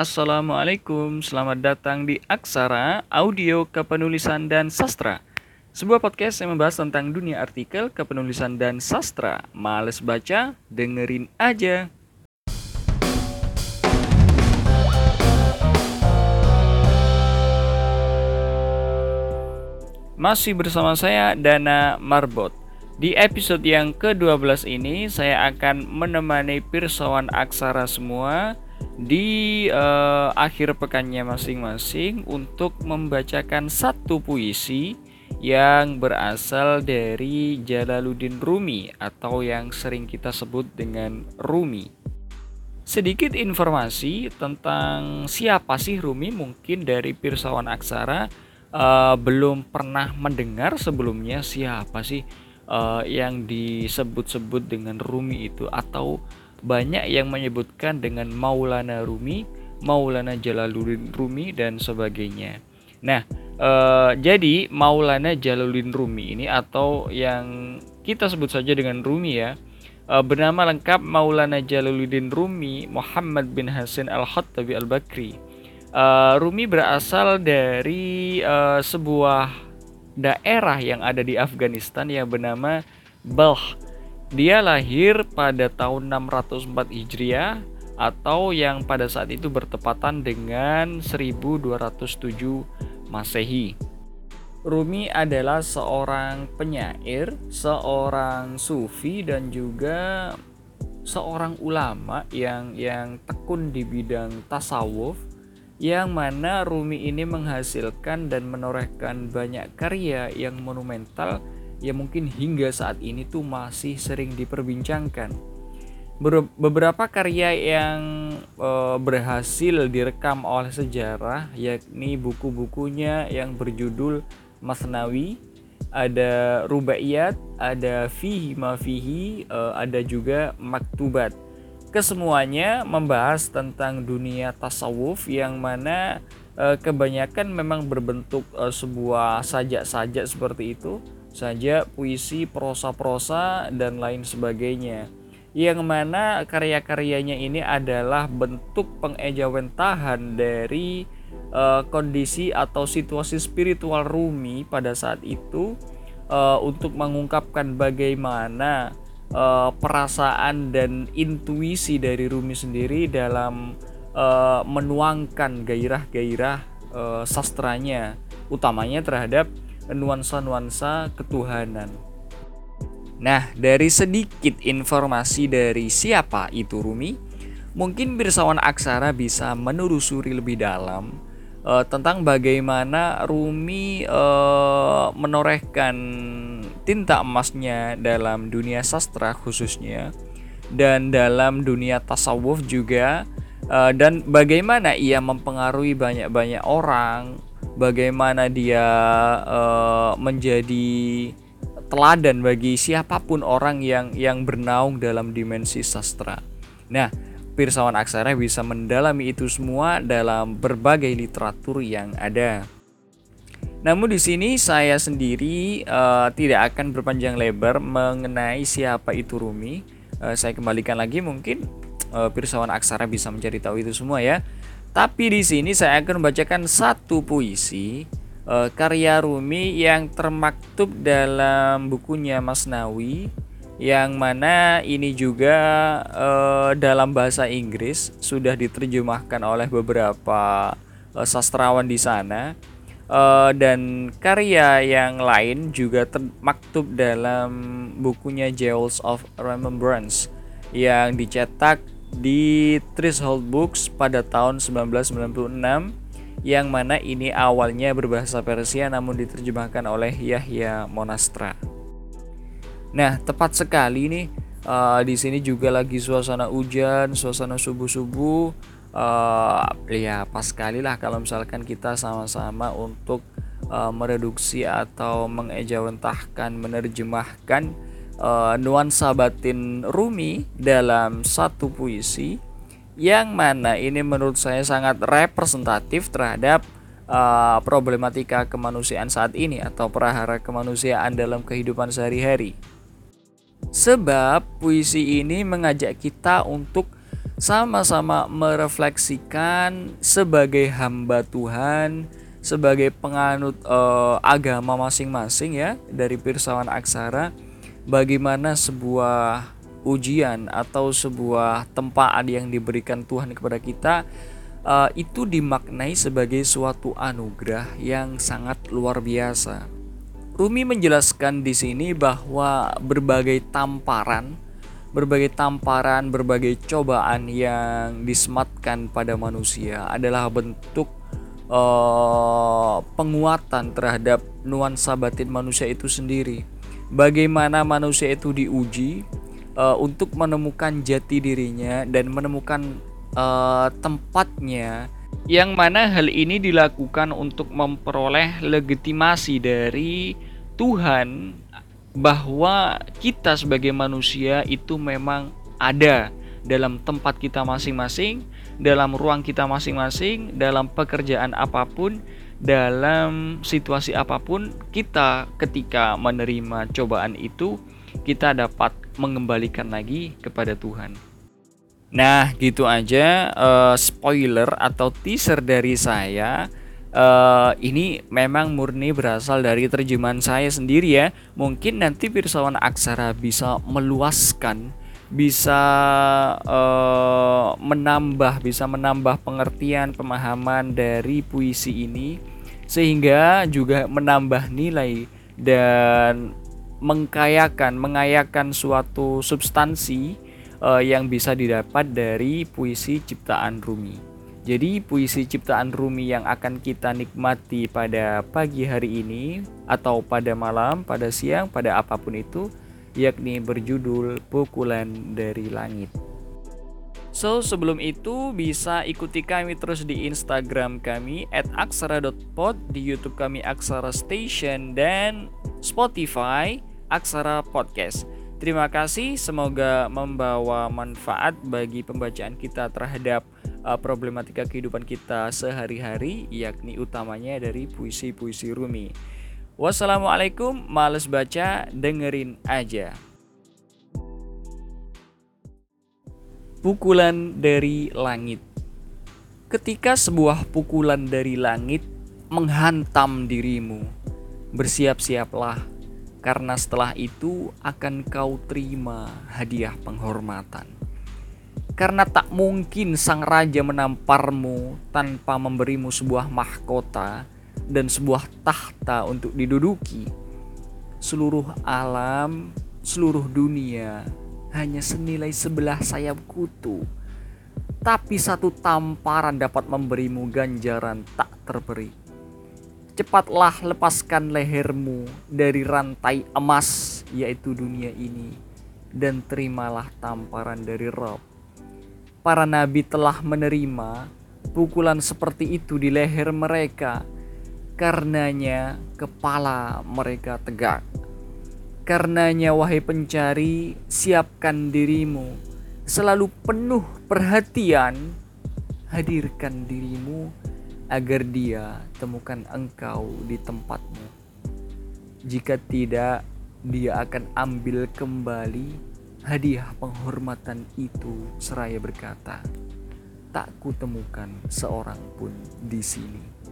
Assalamualaikum, selamat datang di Aksara, Audio Kepenulisan dan Sastra. Sebuah podcast yang membahas tentang dunia artikel, kepenulisan dan sastra. Males baca? Dengerin aja. Masih bersama saya Dana Marbot. Di episode yang ke-12 ini saya akan menemani pirsawan aksara semua di uh, akhir pekannya masing-masing untuk membacakan satu puisi yang berasal dari Jalaluddin Rumi atau yang sering kita sebut dengan Rumi. Sedikit informasi tentang siapa sih Rumi mungkin dari pirsawan aksara uh, belum pernah mendengar sebelumnya siapa sih uh, yang disebut-sebut dengan Rumi itu atau banyak yang menyebutkan dengan Maulana Rumi, Maulana Jalaluddin Rumi dan sebagainya. Nah, uh, jadi Maulana Jalaluddin Rumi ini atau yang kita sebut saja dengan Rumi ya, uh, bernama lengkap Maulana Jalaluddin Rumi Muhammad bin Hasan Al-Khattabi Al-Bakri. Uh, Rumi berasal dari uh, sebuah daerah yang ada di Afghanistan yang bernama Balkh. Dia lahir pada tahun 604 Hijriah atau yang pada saat itu bertepatan dengan 1207 Masehi. Rumi adalah seorang penyair, seorang sufi dan juga seorang ulama yang yang tekun di bidang tasawuf yang mana Rumi ini menghasilkan dan menorehkan banyak karya yang monumental yang mungkin hingga saat ini tuh masih sering diperbincangkan. Beberapa karya yang e, berhasil direkam oleh sejarah yakni buku-bukunya yang berjudul Masnawi, ada Rubaiyat, ada Fihi Ma Fihi, e, ada juga Maktubat kesemuanya membahas tentang dunia tasawuf yang mana e, kebanyakan memang berbentuk e, sebuah sajak-sajak seperti itu saja puisi prosa-prosa dan lain sebagainya. Yang mana karya-karyanya ini adalah bentuk pengejawentahan dari e, kondisi atau situasi spiritual Rumi pada saat itu e, untuk mengungkapkan bagaimana uh, perasaan dan intuisi dari Rumi sendiri dalam uh, menuangkan gairah-gairah uh, sastranya, utamanya terhadap nuansa-nuansa ketuhanan. Nah, dari sedikit informasi dari siapa itu Rumi, mungkin Birsawan Aksara bisa menelusuri lebih dalam uh, tentang bagaimana Rumi uh, menorehkan tinta emasnya dalam dunia sastra khususnya dan dalam dunia tasawuf juga uh, dan bagaimana ia mempengaruhi banyak-banyak orang bagaimana dia uh, menjadi teladan bagi siapa pun orang yang yang bernaung dalam dimensi sastra. Nah, Pirsawan Aksara bisa mendalami itu semua dalam berbagai literatur yang ada. Namun di sini saya sendiri uh, tidak akan berpanjang lebar mengenai siapa itu Rumi. Uh, saya kembalikan lagi mungkin uh, Pirsawan Aksara bisa mencari tahu itu semua ya. Tapi di sini saya akan membacakan satu puisi uh, karya Rumi yang termaktub dalam bukunya Mas Nawi yang mana ini juga uh, dalam bahasa Inggris sudah diterjemahkan oleh beberapa uh, sastrawan di sana. Uh, dan karya yang lain juga termaktub dalam bukunya Jewels of Remembrance yang dicetak di Threshold Books pada tahun 1996 yang mana ini awalnya berbahasa Persia namun diterjemahkan oleh Yahya Monastra. Nah, tepat sekali nih uh, di sini juga lagi suasana hujan, suasana subuh-subuh. Uh, ya pas sekali lah kalau misalkan kita sama-sama untuk uh, mereduksi atau mengejawantahkan, menerjemahkan uh, nuansa batin Rumi dalam satu puisi yang mana ini menurut saya sangat representatif terhadap uh, problematika kemanusiaan saat ini atau perahara kemanusiaan dalam kehidupan sehari-hari. Sebab puisi ini mengajak kita untuk sama-sama merefleksikan sebagai hamba Tuhan, sebagai penganut uh, agama masing-masing ya dari Pirsawan Aksara, bagaimana sebuah ujian atau sebuah tempaan yang diberikan Tuhan kepada kita uh, itu dimaknai sebagai suatu anugerah yang sangat luar biasa. Rumi menjelaskan di sini bahwa berbagai tamparan berbagai tamparan, berbagai cobaan yang disematkan pada manusia adalah bentuk uh, penguatan terhadap nuansa batin manusia itu sendiri. Bagaimana manusia itu diuji uh, untuk menemukan jati dirinya dan menemukan uh, tempatnya. Yang mana hal ini dilakukan untuk memperoleh legitimasi dari Tuhan bahwa kita sebagai manusia itu memang ada dalam tempat kita masing-masing, dalam ruang kita masing-masing, dalam pekerjaan apa pun, dalam situasi apa pun, kita ketika menerima cobaan itu, kita dapat mengembalikan lagi kepada Tuhan. Nah, gitu aja uh, spoiler atau teaser dari saya uh, ini memang murni berasal dari terjemahan saya sendiri ya. Mungkin nanti Pirsawan Aksara bisa meluaskan, bisa uh, menambah, bisa menambah pengertian, pemahaman dari puisi ini sehingga juga menambah nilai dan mengkayakan, mengayakan suatu substansi uh, yang bisa didapat dari puisi ciptaan Rumi. Jadi puisi ciptaan Rumi yang akan kita nikmati pada pagi hari ini atau pada malam, pada siang, pada apa pun itu yakni berjudul Pukulan dari Langit. So sebelum itu bisa ikuti kami terus di Instagram kami @aksara.pod, di YouTube kami Aksara Station dan Spotify Aksara Podcast. Terima kasih, semoga membawa manfaat bagi pembacaan kita terhadap uh, problematika kehidupan kita sehari-hari yakni utamanya dari puisi-puisi Rumi. Wassalamualaikum, males baca, dengerin aja. Pukulan dari langit. Ketika sebuah pukulan dari langit menghantam dirimu, bersiap-siaplah karena setelah itu akan kau terima hadiah penghormatan karena tak mungkin sang raja menamparmu tanpa memberimu sebuah mahkota dan sebuah tahta untuk diduduki. Seluruh alam, seluruh dunia hanya senilai sebelah sayap kutu. Tapi satu tamparan dapat memberimu ganjaran tak terberi. Cepatlah lepaskan lehermu dari rantai emas yaitu dunia ini dan terimalah tamparan dari Rob para nabi telah menerima pukulan seperti itu di leher mereka. Karenanya kepala mereka tegak. Karenanya wahai pencari, siapkan dirimu. Selalu penuh perhatian, hadirkan dirimu agar dia temukan engkau di tempatmu. Jika tidak, dia akan ambil kembali hadiah penghormatan itu seraya berkata, tak kutemukan seorang pun di sini.